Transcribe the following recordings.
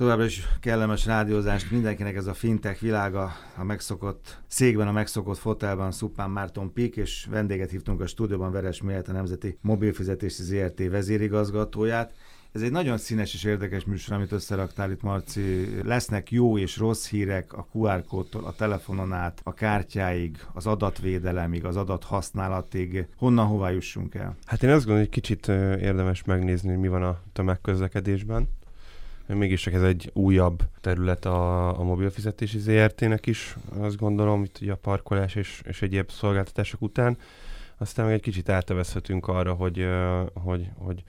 Továbbra is kellemes rádiózást mindenkinek ez a fintech világa, a megszokott székben, a megszokott fotelban Szupán Márton Pik, és vendéget hívtunk a stúdióban Veres Miért, a Nemzeti Mobilfizetési ZRT vezérigazgatóját. Ez egy nagyon színes és érdekes műsor, amit összeraktál itt, Marci. Lesznek jó és rossz hírek a QR kódtól, a telefonon át, a kártyáig, az adatvédelemig, az adathasználatig. Honnan, hová jussunk el? Hát én azt gondolom, hogy kicsit érdemes megnézni, hogy mi van a tömegközlekedésben. Mégis ez egy újabb terület a, a mobilfizetési ZRT-nek is, azt gondolom, itt ugye a parkolás és, és egyéb szolgáltatások után. Aztán meg egy kicsit átevezhetünk arra, hogy, hogy, hogy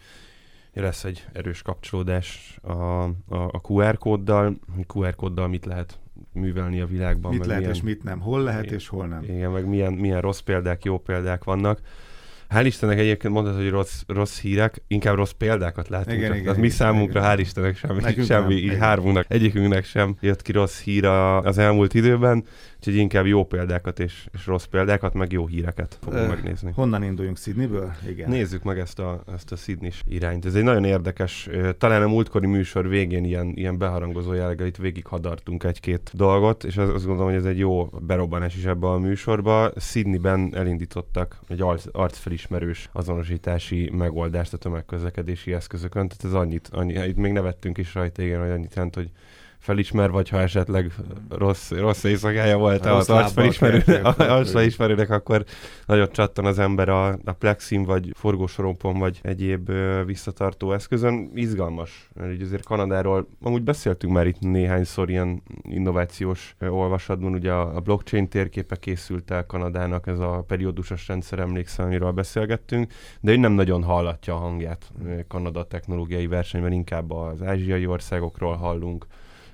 lesz egy erős kapcsolódás a, a, a QR kóddal, hogy QR kóddal mit lehet művelni a világban. Mit lehet milyen, és mit nem, hol lehet és hol nem. Igen, meg milyen, milyen rossz példák, jó példák vannak. Hál' Istennek egyébként mondod, hogy rossz, rossz hírek, inkább rossz példákat látunk. Igen, igen, mi számunkra, igen. hál' Istennek semmi, Nekünk semmi nem, így hármunknak, egyikünknek sem jött ki rossz hír az elmúlt időben. Úgyhogy inkább jó példákat és, és rossz példákat, meg jó híreket fogunk Ö, megnézni. Honnan induljunk Sydneyből? Igen. Nézzük meg ezt a, ezt a sydney irányt. Ez egy nagyon érdekes, talán a múltkori műsor végén ilyen, ilyen beharangozó jelleggel itt végig hadartunk egy-két dolgot, és azt gondolom, hogy ez egy jó berobbanás is ebbe a műsorba. Sydneyben elindítottak egy arcfelismerős azonosítási megoldást a tömegközlekedési eszközökön, tehát ez annyit, annyi, itt még nevettünk is rajta, igen, hogy annyit jelent, hogy felismer, vagy ha esetleg rossz, rossz éjszakája volt az arcfelismerőnek, akkor nagyon csattan az ember a, a plexin, vagy forgósorompon, vagy egyéb ö, visszatartó eszközön. Izgalmas. Így azért Kanadáról, amúgy beszéltünk már itt néhányszor ilyen innovációs ö, olvasatban, ugye a, a blockchain térképe készült el Kanadának, ez a periódusos rendszer, emlékszem, amiről beszélgettünk, de ő nem nagyon hallatja a hangját Kanada technológiai versenyben, inkább az ázsiai országokról hallunk,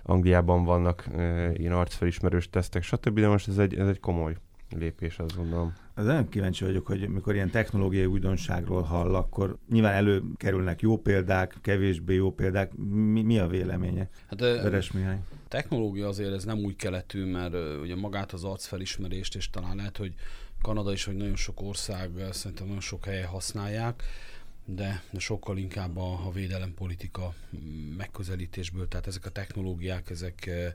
Angliában vannak e, ilyen arcfelismerős tesztek, stb. De most ez egy, ez egy komoly lépés, azt gondolom. Az nagyon kíváncsi vagyok, hogy mikor ilyen technológiai újdonságról hall, akkor nyilván előkerülnek jó példák, kevésbé jó példák. Mi, mi a véleménye? Hát, Veres Mihály. Technológia azért ez nem új keletű, mert ugye magát az arcfelismerést, és talán lehet, hogy Kanada is, hogy nagyon sok ország, szerintem nagyon sok helyen használják de, sokkal inkább a, a védelempolitika megközelítésből, tehát ezek a technológiák, ezek, eh,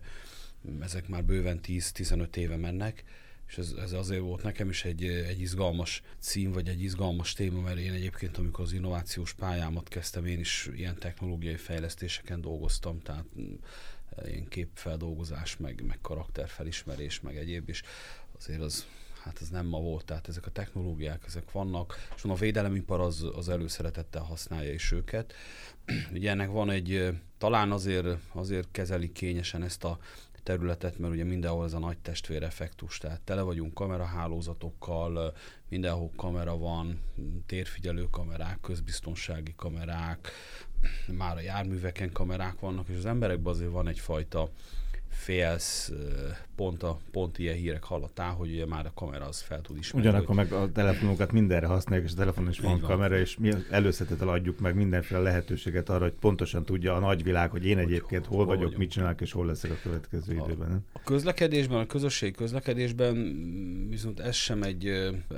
ezek már bőven 10-15 éve mennek, és ez, ez azért volt nekem is egy, egy izgalmas cím, vagy egy izgalmas téma, mert én egyébként, amikor az innovációs pályámat kezdtem, én is ilyen technológiai fejlesztéseken dolgoztam, tehát eh, ilyen képfeldolgozás, meg, meg karakterfelismerés, meg egyéb, és azért az hát ez nem ma volt, tehát ezek a technológiák, ezek vannak, és a védelemipar az, az előszeretettel használja is őket. ugye ennek van egy, talán azért, azért kezelik kényesen ezt a területet, mert ugye mindenhol ez a nagy testvér effektus, tehát tele vagyunk kamerahálózatokkal, mindenhol kamera van, térfigyelő kamerák, közbiztonsági kamerák, már a járműveken kamerák vannak, és az emberekben azért van egyfajta félsz, pont, a, pont ilyen hírek hallottál, hogy ugye már a kamera az fel tud ismerni. Ugyanakkor meg a telefonokat mindenre használjuk, és a telefonon is van, van kamera, és mi előszetettel adjuk meg mindenféle lehetőséget arra, hogy pontosan tudja a nagyvilág, hogy én egyébként hol, hol vagyok, vagyok, mit csinálok, és hol leszek a következő a, időben. A közlekedésben, a közösségi közlekedésben viszont ez sem egy,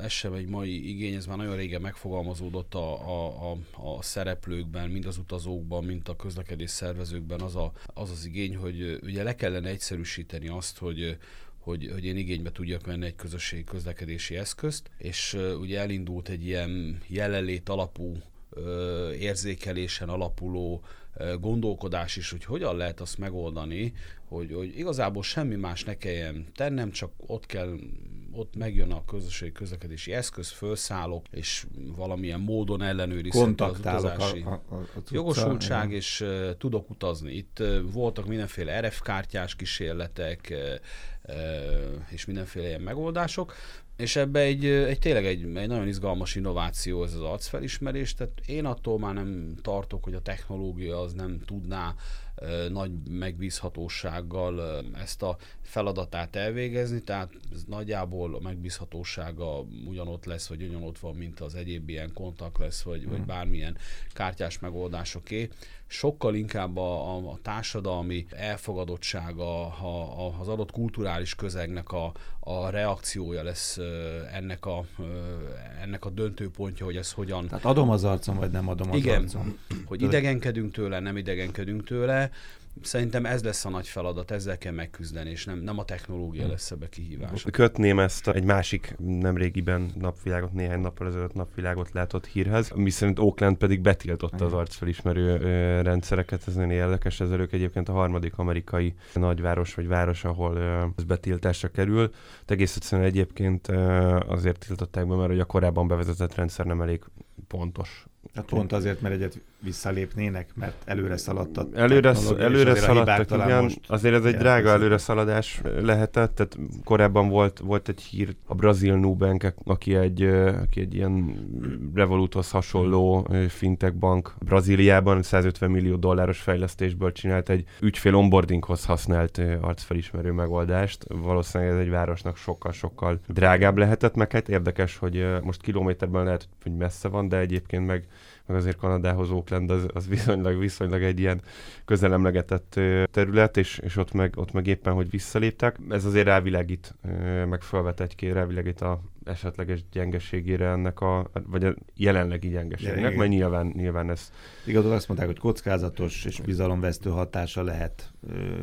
ez sem egy mai igény, ez már nagyon régen megfogalmazódott a, a, a, a szereplőkben, mind az utazókban, mind a közlekedés szervezőkben az, a, az az igény, hogy ugye le kellene egyszerűsíteni azt, hogy hogy, hogy én igénybe tudjak venni egy közösségi közlekedési eszközt, és uh, ugye elindult egy ilyen jelenlét alapú érzékelésen alapuló gondolkodás is, hogy hogyan lehet azt megoldani, hogy, hogy igazából semmi más ne kelljen tennem, csak ott kell ott megjön a közösségi közlekedési eszköz, felszállok, és valamilyen módon ellenőrizhetem az utazási a, a, a, a jogosultság, ja. és uh, tudok utazni. Itt uh, voltak mindenféle RF kártyás kísérletek, uh, és mindenféle ilyen megoldások, és ebbe egy, egy tényleg egy, egy nagyon izgalmas innováció ez az arcfelismerés, tehát én attól már nem tartok, hogy a technológia az nem tudná nagy megbízhatósággal ezt a feladatát elvégezni, tehát ez nagyjából a megbízhatósága ugyanott lesz, vagy ugyanott van, mint az egyéb ilyen kontakt lesz, vagy, vagy hmm. bármilyen kártyás megoldásoké sokkal inkább a, a, a társadalmi elfogadottsága, a, a, az adott kulturális közegnek a, a reakciója lesz ennek a, ennek a döntőpontja, hogy ez hogyan... Tehát adom az arcom, vagy nem adom az Igen, arcom. hogy idegenkedünk tőle, nem idegenkedünk tőle, Szerintem ez lesz a nagy feladat, ezzel kell megküzdeni, és nem, nem a technológia lesz ebbe kihívás. Kötném ezt egy másik nemrégiben napvilágot, néhány nappal ezelőtt napvilágot látott hírhez, miszerint Oakland pedig betiltotta az arcfelismerő rendszereket, ez nagyon érdekes, ezzel ők egyébként a harmadik amerikai nagyváros vagy város, ahol ez betiltásra kerül. De egész egyszerűen egyébként azért tiltották be, mert hogy a korábban bevezetett rendszer nem elég pontos Hát pont azért, mert egyet visszalépnének, mert előre szaladtak. Előre, előre szaladtak, igen. Most azért ez egy drága előre szaladás lehetett, tehát korábban volt, volt egy hír, a brazil Nubank, aki egy, aki egy ilyen Revoluthoz hasonló fintech bank Brazíliában 150 millió dolláros fejlesztésből csinált egy ügyfél onboardinghoz használt arcfelismerő megoldást. Valószínűleg ez egy városnak sokkal-sokkal drágább lehetett, meg hát érdekes, hogy most kilométerben lehet, hogy messze van, de egyébként meg meg azért Kanadához Oakland az, az viszonylag, viszonylag egy ilyen közelemlegetett terület, és, és ott, meg, ott meg éppen, hogy visszaléptek. Ez azért rávilágít, meg felvet egy-két rávilágít a esetleges gyengeségére ennek a, vagy a jelenlegi gyengeségnek, ja, mert nyilván, nyilván ez... Igazol azt mondták, hogy kockázatos és bizalomvesztő hatása lehet,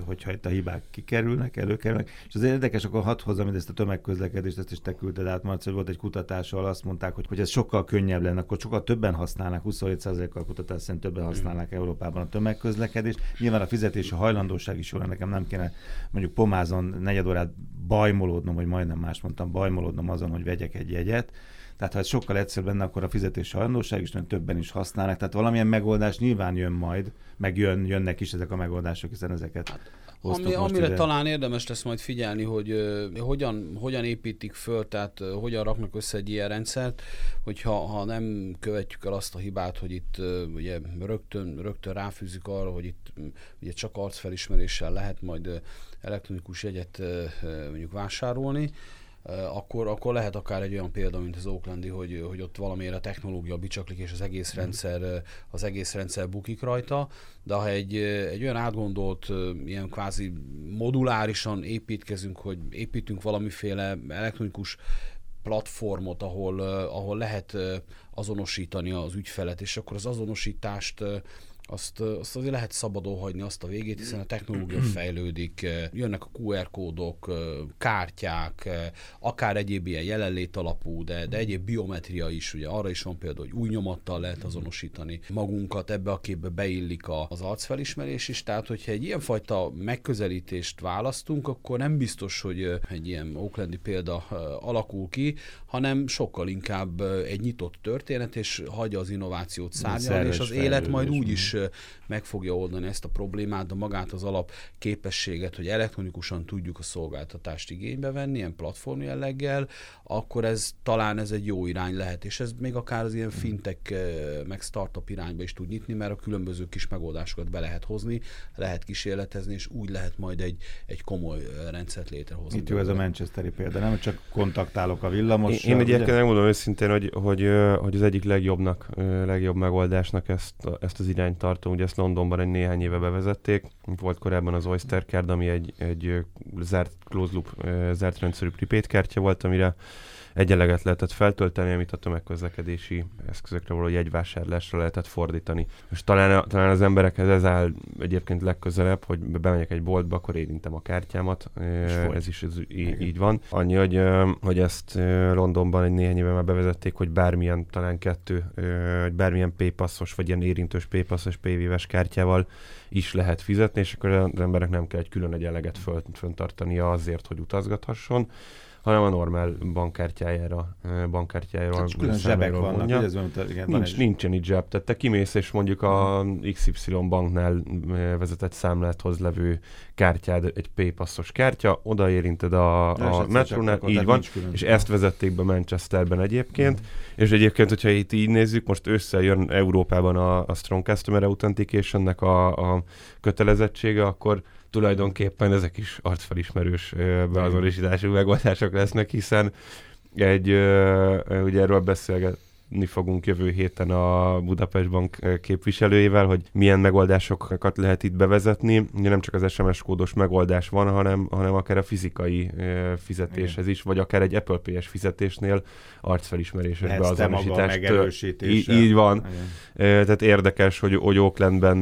hogyha itt a hibák kikerülnek, előkerülnek. És az érdekes, akkor hadd hozzam mindezt a tömegközlekedést, ezt is te küldted át, Marci, hogy volt egy kutatás, ahol azt mondták, hogy, hogy ez sokkal könnyebb lenne, akkor sokkal többen használnak, 27%-kal kutatás szerint többen használnak Európában a tömegközlekedést. Nyilván a fizetési hajlandóság is jó nekem nem kéne mondjuk pomázon negyed órát bajmolódnom, vagy majdnem más mondtam, bajmolódnom azon, hogy vegyek egy jegyet. Tehát ha ez sokkal egyszerűbb lenne, akkor a fizetési hajlandóság is többen is használnak. Tehát valamilyen megoldás nyilván jön majd, meg jön, jönnek is ezek a megoldások, hiszen ezeket hát, ami, amire ide. talán érdemes lesz majd figyelni, hogy uh, hogyan, hogyan építik föl, tehát uh, hogyan raknak össze egy ilyen rendszert, hogyha ha nem követjük el azt a hibát, hogy itt uh, ugye rögtön, rögtön ráfűzik arra, hogy itt uh, ugye csak arcfelismeréssel lehet majd uh, elektronikus jegyet uh, mondjuk vásárolni, akkor, akkor lehet akár egy olyan példa, mint az Oaklandi, hogy, hogy ott valamiért a technológia bicsaklik, és az egész mhm. rendszer, az egész rendszer bukik rajta, de ha egy, egy olyan átgondolt, ilyen kvázi modulárisan építkezünk, hogy építünk valamiféle elektronikus platformot, ahol, ahol lehet azonosítani az ügyfelet, és akkor az azonosítást azt, azt azért lehet szabadon hagyni azt a végét, hiszen a technológia fejlődik, jönnek a QR kódok, kártyák, akár egyéb ilyen jelenlét alapú, de, de egyéb biometria is, ugye arra is van például, hogy új nyomattal lehet azonosítani magunkat, ebbe a képbe beillik az arcfelismerés is, tehát hogyha egy ilyenfajta megközelítést választunk, akkor nem biztos, hogy egy ilyen Oaklandi példa alakul ki, hanem sokkal inkább egy nyitott történet, és hagyja az innovációt szárnyalni, és az élet majd úgy is meg fogja oldani ezt a problémát, de magát az alap képességet, hogy elektronikusan tudjuk a szolgáltatást igénybe venni, ilyen platform jelleggel, akkor ez talán ez egy jó irány lehet, és ez még akár az ilyen fintek meg startup irányba is tud nyitni, mert a különböző kis megoldásokat be lehet hozni, lehet kísérletezni, és úgy lehet majd egy, egy komoly rendszert létrehozni. Itt jó ez a Manchesteri példa, nem csak kontaktálok a villamos. Én, én egyébként megmondom őszintén, hogy, hogy, hogy az egyik legjobbnak, legjobb megoldásnak ezt, ezt az irányt tartom. Ugye ezt Londonban egy néhány éve bevezették. Volt korábban az Oyster Card, ami egy, egy zárt close loop, zárt rendszerű prepaid kártya volt, amire egyenleget lehetett feltölteni, amit a tömegközlekedési eszközökre való jegyvásárlásra lehetett fordítani. És talán, talán az emberekhez ez áll egyébként legközelebb, hogy bemegyek egy boltba, akkor érintem a kártyámat. Ez is ez így, így van. Annyi, hogy, hogy ezt Londonban egy néhány éve már bevezették, hogy bármilyen, talán kettő, hogy bármilyen paypassos, vagy ilyen érintős paypassos payvíves kártyával is lehet fizetni, és akkor az emberek nem kell egy külön egyenleget föl, föntartania azért, hogy utazgathasson hanem a normál bankkártyájára, bankkártyájára Tehát külön zsebek vannak, ugye? Ez van, igen, Nincs, nincsen így zseb, tehát te kimész, és mondjuk a XY banknál vezetett számláthoz levő kártyád egy P-passzos kártya, oda érinted a, a metrónál, így van, és ezt vezették be Manchesterben egyébként, mm. és egyébként, hogyha itt így nézzük, most összejön Európában a, a Strong Customer Authentication-nek a, a kötelezettsége, akkor tulajdonképpen ezek is arcfelismerős beazonosítású megoldások lesznek, hiszen egy, ugye erről beszélget, vitatkozni fogunk jövő héten a Budapest Bank képviselőjével, hogy milyen megoldásokat lehet itt bevezetni. Ugye nem csak az SMS kódos megoldás van, hanem, hanem akár a fizikai fizetéshez is, vagy akár egy Apple Pay-es fizetésnél arcfelismeréses beazonosítás. Így, így van. Igen. Tehát érdekes, hogy, hogy Oaklandben,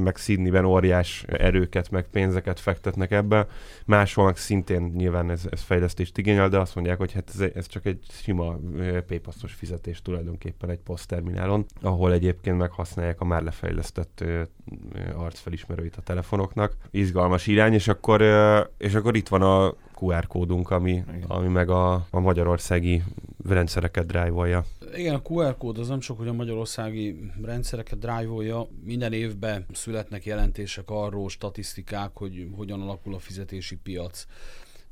meg Sydneyben óriás erőket, meg pénzeket fektetnek ebbe. Máshol meg szintén nyilván ez, ez fejlesztést igényel, de azt mondják, hogy hát ez, ez csak egy sima paypassos fizetés tulajdonképpen egy posztterminálon, ahol egyébként meghasználják a már lefejlesztett arcfelismerőit a telefonoknak. Izgalmas irány, és akkor, és akkor itt van a QR kódunk, ami, ami meg a, a magyarországi rendszereket drive-olja. Igen, a QR kód az nem csak, hogy a magyarországi rendszereket drive-olja. Minden évben születnek jelentések arról, statisztikák, hogy hogyan alakul a fizetési piac.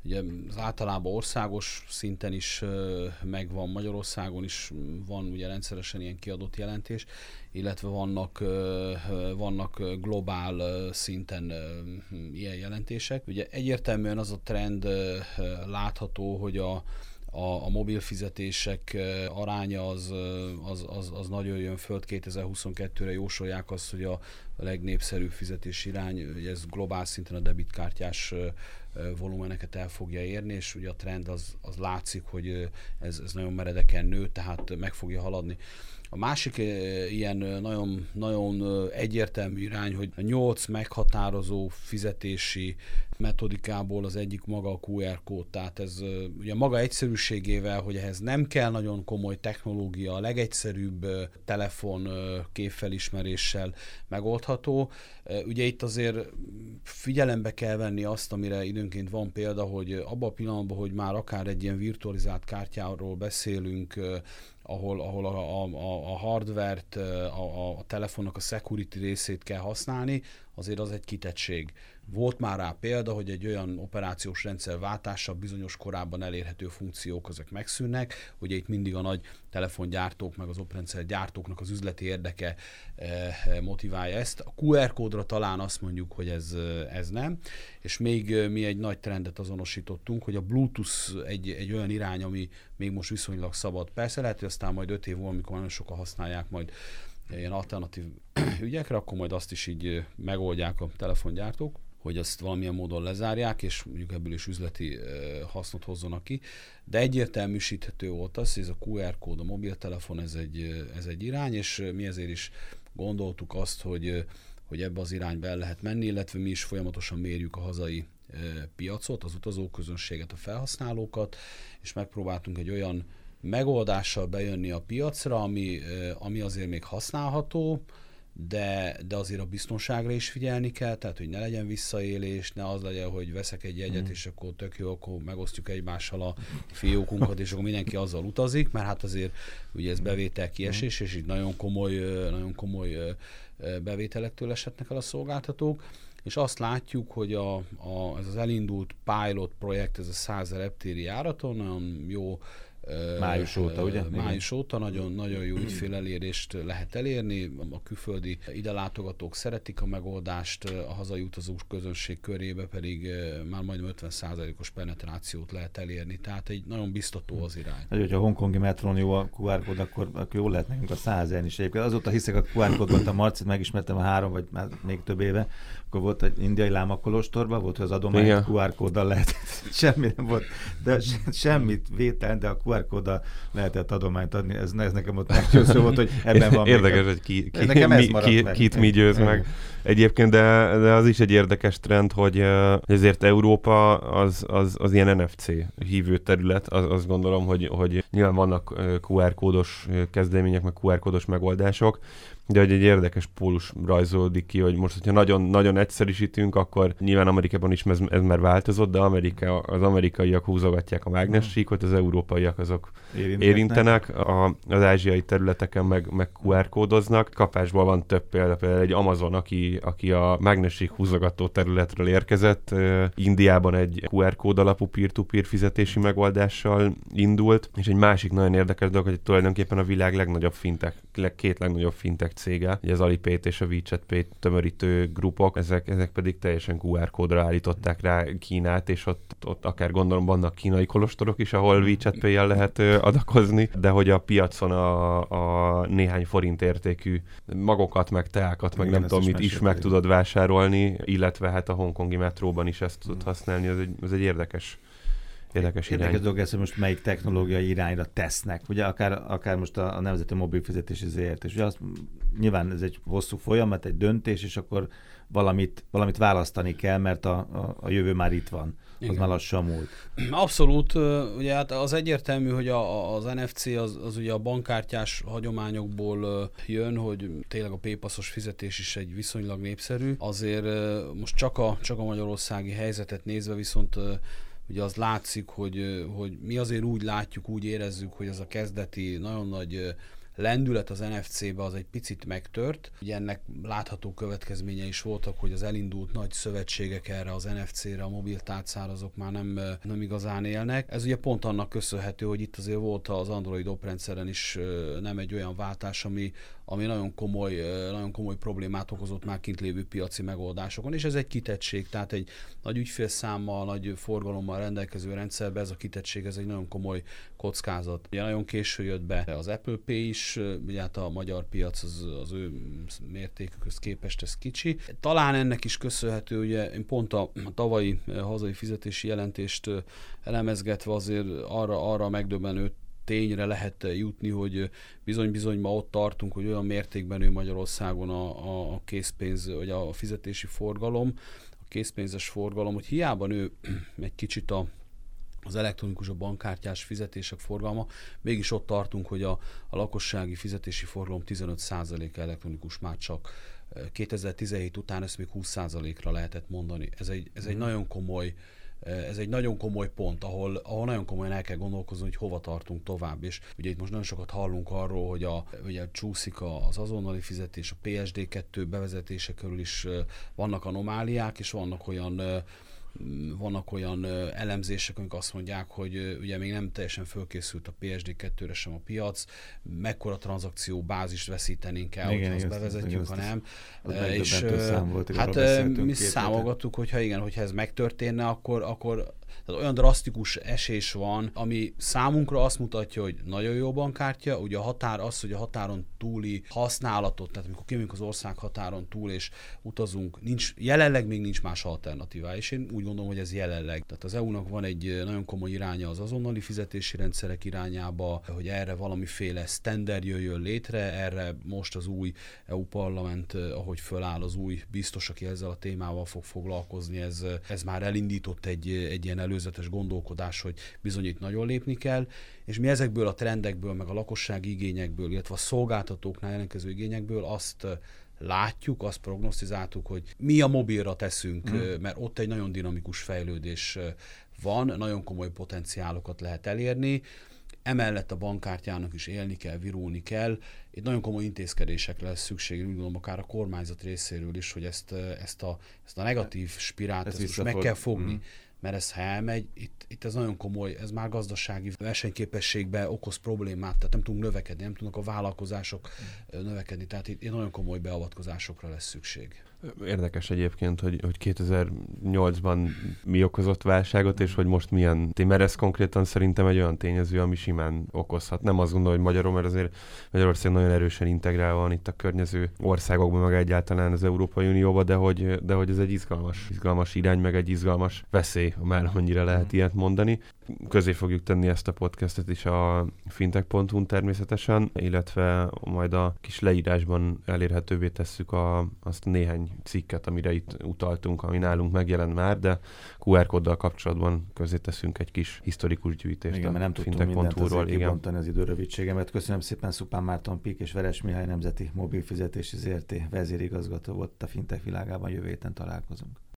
Ugye az általában országos szinten is megvan, Magyarországon is van ugye rendszeresen ilyen kiadott jelentés, illetve vannak, vannak globál szinten ilyen jelentések. Ugye egyértelműen az a trend látható, hogy a, a, a mobil fizetések aránya az, az, az, az nagyon jön föl. 2022-re jósolják azt, hogy a legnépszerűbb fizetési irány, hogy ez globál szinten a debitkártyás volumeneket el fogja érni, és ugye a trend az, az látszik, hogy ez, ez nagyon meredeken nő, tehát meg fogja haladni. A másik ilyen nagyon, nagyon egyértelmű irány, hogy a nyolc meghatározó fizetési metodikából az egyik maga a QR kód, tehát ez ugye maga egyszerűségével, hogy ehhez nem kell nagyon komoly technológia, a legegyszerűbb telefon képfelismeréssel megoldható. Ugye itt azért figyelembe kell venni azt, amire időnként van példa, hogy abban a pillanatban, hogy már akár egy ilyen virtualizált kártyáról beszélünk, ahol, ahol a, a, a hardvert, a, a telefonnak a security részét kell használni, azért az egy kitettség. Volt már rá példa, hogy egy olyan operációs rendszer váltása bizonyos korábban elérhető funkciók ezek megszűnnek. Ugye itt mindig a nagy telefongyártók, meg az oprendszer gyártóknak az üzleti érdeke eh, motiválja ezt. A QR kódra talán azt mondjuk, hogy ez, eh, ez nem. És még eh, mi egy nagy trendet azonosítottunk, hogy a Bluetooth egy, egy olyan irány, ami még most viszonylag szabad. Persze lehet, hogy aztán majd öt év múlva, amikor nagyon sokan használják majd ilyen alternatív ügyekre, akkor majd azt is így megoldják a telefongyártók hogy azt valamilyen módon lezárják, és mondjuk ebből is üzleti hasznot hozzanak ki. De egyértelműsíthető volt az, hogy ez a QR kód, a mobiltelefon, ez egy, ez egy irány, és mi ezért is gondoltuk azt, hogy, hogy ebbe az irányba el lehet menni, illetve mi is folyamatosan mérjük a hazai piacot, az utazóközönséget, a felhasználókat, és megpróbáltunk egy olyan megoldással bejönni a piacra, ami, ami azért még használható, de, de azért a biztonságra is figyelni kell, tehát hogy ne legyen visszaélés, ne az legyen, hogy veszek egy jegyet, mm. és akkor tök jó, akkor megosztjuk egymással a fiókunkat, és akkor mindenki azzal utazik, mert hát azért ugye ez bevétel kiesés, és így nagyon komoly, nagyon komoly bevételektől eshetnek el a szolgáltatók és azt látjuk, hogy a, a, ez az elindult pilot projekt, ez a 100 reptéri járaton nagyon jó Május óta, ugye? Május óta nagyon, nagyon jó ügyfélelérést lehet elérni. A külföldi ide látogatók szeretik a megoldást, a hazai utazók közönség körébe pedig már majdnem 50%-os penetrációt lehet elérni. Tehát egy nagyon biztató az irány. Hogy, hogyha a hongkongi metrón jó a QR kód, akkor, akkor jó lehet nekünk a 100 is. Egyébként azóta hiszek a QR kódban, a Marcit megismertem a három, vagy már még több éve, akkor volt egy indiai lámakolostorban, volt, hogy az adományt QR kóddal lehet, semmi nem volt, de semmit vétel, de a QR kóddal lehetett adományt adni, ez, ez nekem ott meggyőző volt, hogy ebben van Érdekes, hogy ki, ki, mi, ki, kit mi győz meg. Egyébként, de, de az is egy érdekes trend, hogy ezért Európa az, az, az ilyen NFC hívő terület, az, azt gondolom, hogy, hogy nyilván vannak QR kódos kezdemények, meg QR kódos megoldások, de hogy egy érdekes pólus rajzolódik ki, hogy most, hogyha nagyon, nagyon egyszerűsítünk, akkor nyilván Amerikában is ez, ez már változott, de Amerika, az amerikaiak húzogatják a mágnessíkot, az európaiak azok érintenek, érintenek a, az ázsiai területeken meg, meg QR kódoznak. Kapásból van több példa, például egy Amazon, aki, aki a mágnessík húzogató területről érkezett, Indiában egy QR kód alapú peer-to-peer fizetési megoldással indult, és egy másik nagyon érdekes dolog, hogy tulajdonképpen a világ legnagyobb fintek két legnagyobb fintech cége, ugye az Alipay és a WeChat Pay tömörítő grupok, ezek, ezek pedig teljesen QR kódra állították rá Kínát, és ott, ott akár gondolom vannak kínai kolostorok is, ahol WeChat pay lehet adakozni, de hogy a piacon a, a néhány forint értékű magokat, meg teákat, meg Igen, nem tudom mit is meg tudod vásárolni, illetve hát a hongkongi metróban is ezt tudod használni, ez egy, ez egy érdekes Érdekes irány. Érdekes dolog ez, hogy most melyik technológiai irányra tesznek. Ugye akár, akár most a, a Nemzeti Mobil Fizetési ZRT, és ugye azt, nyilván ez egy hosszú folyamat, egy döntés, és akkor valamit, valamit választani kell, mert a, a, a jövő már itt van. Igen. Az már lassan múlt. Abszolút. Ugye hát az egyértelmű, hogy a, az NFC az, az ugye a bankkártyás hagyományokból jön, hogy tényleg a PayPassos fizetés is egy viszonylag népszerű. Azért most csak a, csak a magyarországi helyzetet nézve viszont ugye az látszik, hogy, hogy mi azért úgy látjuk, úgy érezzük, hogy az a kezdeti nagyon nagy lendület az NFC-be az egy picit megtört. Ugye ennek látható következménye is voltak, hogy az elindult nagy szövetségek erre az NFC-re, a mobiltárcára, azok már nem, nem igazán élnek. Ez ugye pont annak köszönhető, hogy itt azért volt az Android oprendszeren is nem egy olyan váltás, ami, ami nagyon komoly, nagyon komoly problémát okozott már kint lévő piaci megoldásokon, és ez egy kitettség, tehát egy nagy ügyfélszámmal, nagy forgalommal rendelkező rendszerben ez a kitettség, ez egy nagyon komoly kockázat. Ugye nagyon késő jött be az Apple Pay is, ugye hát a magyar piac az, az ő mértékükhöz képest ez kicsi. Talán ennek is köszönhető, ugye én pont a, tavalyi hazai fizetési jelentést elemezgetve azért arra, arra megdöbbenőt tényre lehet jutni, hogy bizony-bizony ma ott tartunk, hogy olyan mértékben nő Magyarországon a, a, készpénz, vagy a fizetési forgalom, a készpénzes forgalom, hogy hiába nő egy kicsit a, az elektronikus, a bankkártyás fizetések forgalma, mégis ott tartunk, hogy a, a lakossági fizetési forgalom 15% elektronikus már csak 2017 után ezt még 20%-ra lehetett mondani. Ez egy, ez egy mm. nagyon komoly ez egy nagyon komoly pont, ahol, ahol nagyon komolyan el kell gondolkozni, hogy hova tartunk tovább. És ugye itt most nagyon sokat hallunk arról, hogy a, ugye csúszik az azonnali fizetés, a PSD2 bevezetése körül is vannak anomáliák, és vannak olyan vannak olyan elemzések, amik azt mondják, hogy ugye még nem teljesen fölkészült a PSD2-re sem a piac, mekkora tranzakció bázist veszítenénk el, hogyha azt bevezetjük, ha nem. És hát mi számolgattuk, hogyha igen, hogyha ez megtörténne, akkor, akkor tehát olyan drasztikus esés van, ami számunkra azt mutatja, hogy nagyon jó bankkártya, ugye a határ az, hogy a határon túli használatot, tehát amikor kimegyünk az ország határon túl és utazunk, nincs, jelenleg még nincs más alternatívá, és én úgy gondolom, hogy ez jelenleg. Tehát az EU-nak van egy nagyon komoly iránya az azonnali fizetési rendszerek irányába, hogy erre valamiféle standard jöjjön létre, erre most az új EU parlament, ahogy föláll az új biztos, aki ezzel a témával fog foglalkozni, ez, ez már elindított egy, egy ilyen előzetes gondolkodás, hogy bizony itt nagyon lépni kell, és mi ezekből a trendekből, meg a lakossági igényekből, illetve a szolgáltatóknál jelentkező igényekből azt látjuk, azt prognosztizáltuk, hogy mi a mobilra teszünk, mm. mert ott egy nagyon dinamikus fejlődés van, nagyon komoly potenciálokat lehet elérni, emellett a bankkártyának is élni kell, virulni kell. Itt nagyon komoly intézkedésekre lesz szükség, úgy gondolom, akár a kormányzat részéről is, hogy ezt, ezt, a, ezt a negatív spirált ezt ezt meg kell fogni. Mm mert ez ha elmegy, itt, itt ez nagyon komoly, ez már gazdasági versenyképességbe okoz problémát, tehát nem tudunk növekedni, nem tudnak a vállalkozások növekedni, tehát itt nagyon komoly beavatkozásokra lesz szükség. Érdekes egyébként, hogy, hogy 2008-ban mi okozott válságot, és hogy most milyen mert ez konkrétan szerintem egy olyan tényező, ami simán okozhat. Nem azt gondolom, hogy Magyarul, mert azért Magyarország nagyon erősen integrálva van itt a környező országokban, meg egyáltalán az Európai Unióban, de hogy, de hogy ez egy izgalmas, izgalmas irány, meg egy izgalmas veszély, már amennyire lehet mm. ilyet mondani közé fogjuk tenni ezt a podcastet is a fintech.hu természetesen, illetve majd a kis leírásban elérhetővé tesszük a, azt néhány cikket, amire itt utaltunk, ami nálunk megjelent már, de QR kóddal kapcsolatban közé teszünk egy kis historikus gyűjtést igen, mert nem fintech.hu-ról. Igen, az idő rövidségemet. Köszönöm szépen Szupán Márton Pik és Veres Mihály Nemzeti Mobilfizetési ZRT vezérigazgató volt a fintech világában. Jövő héten találkozunk.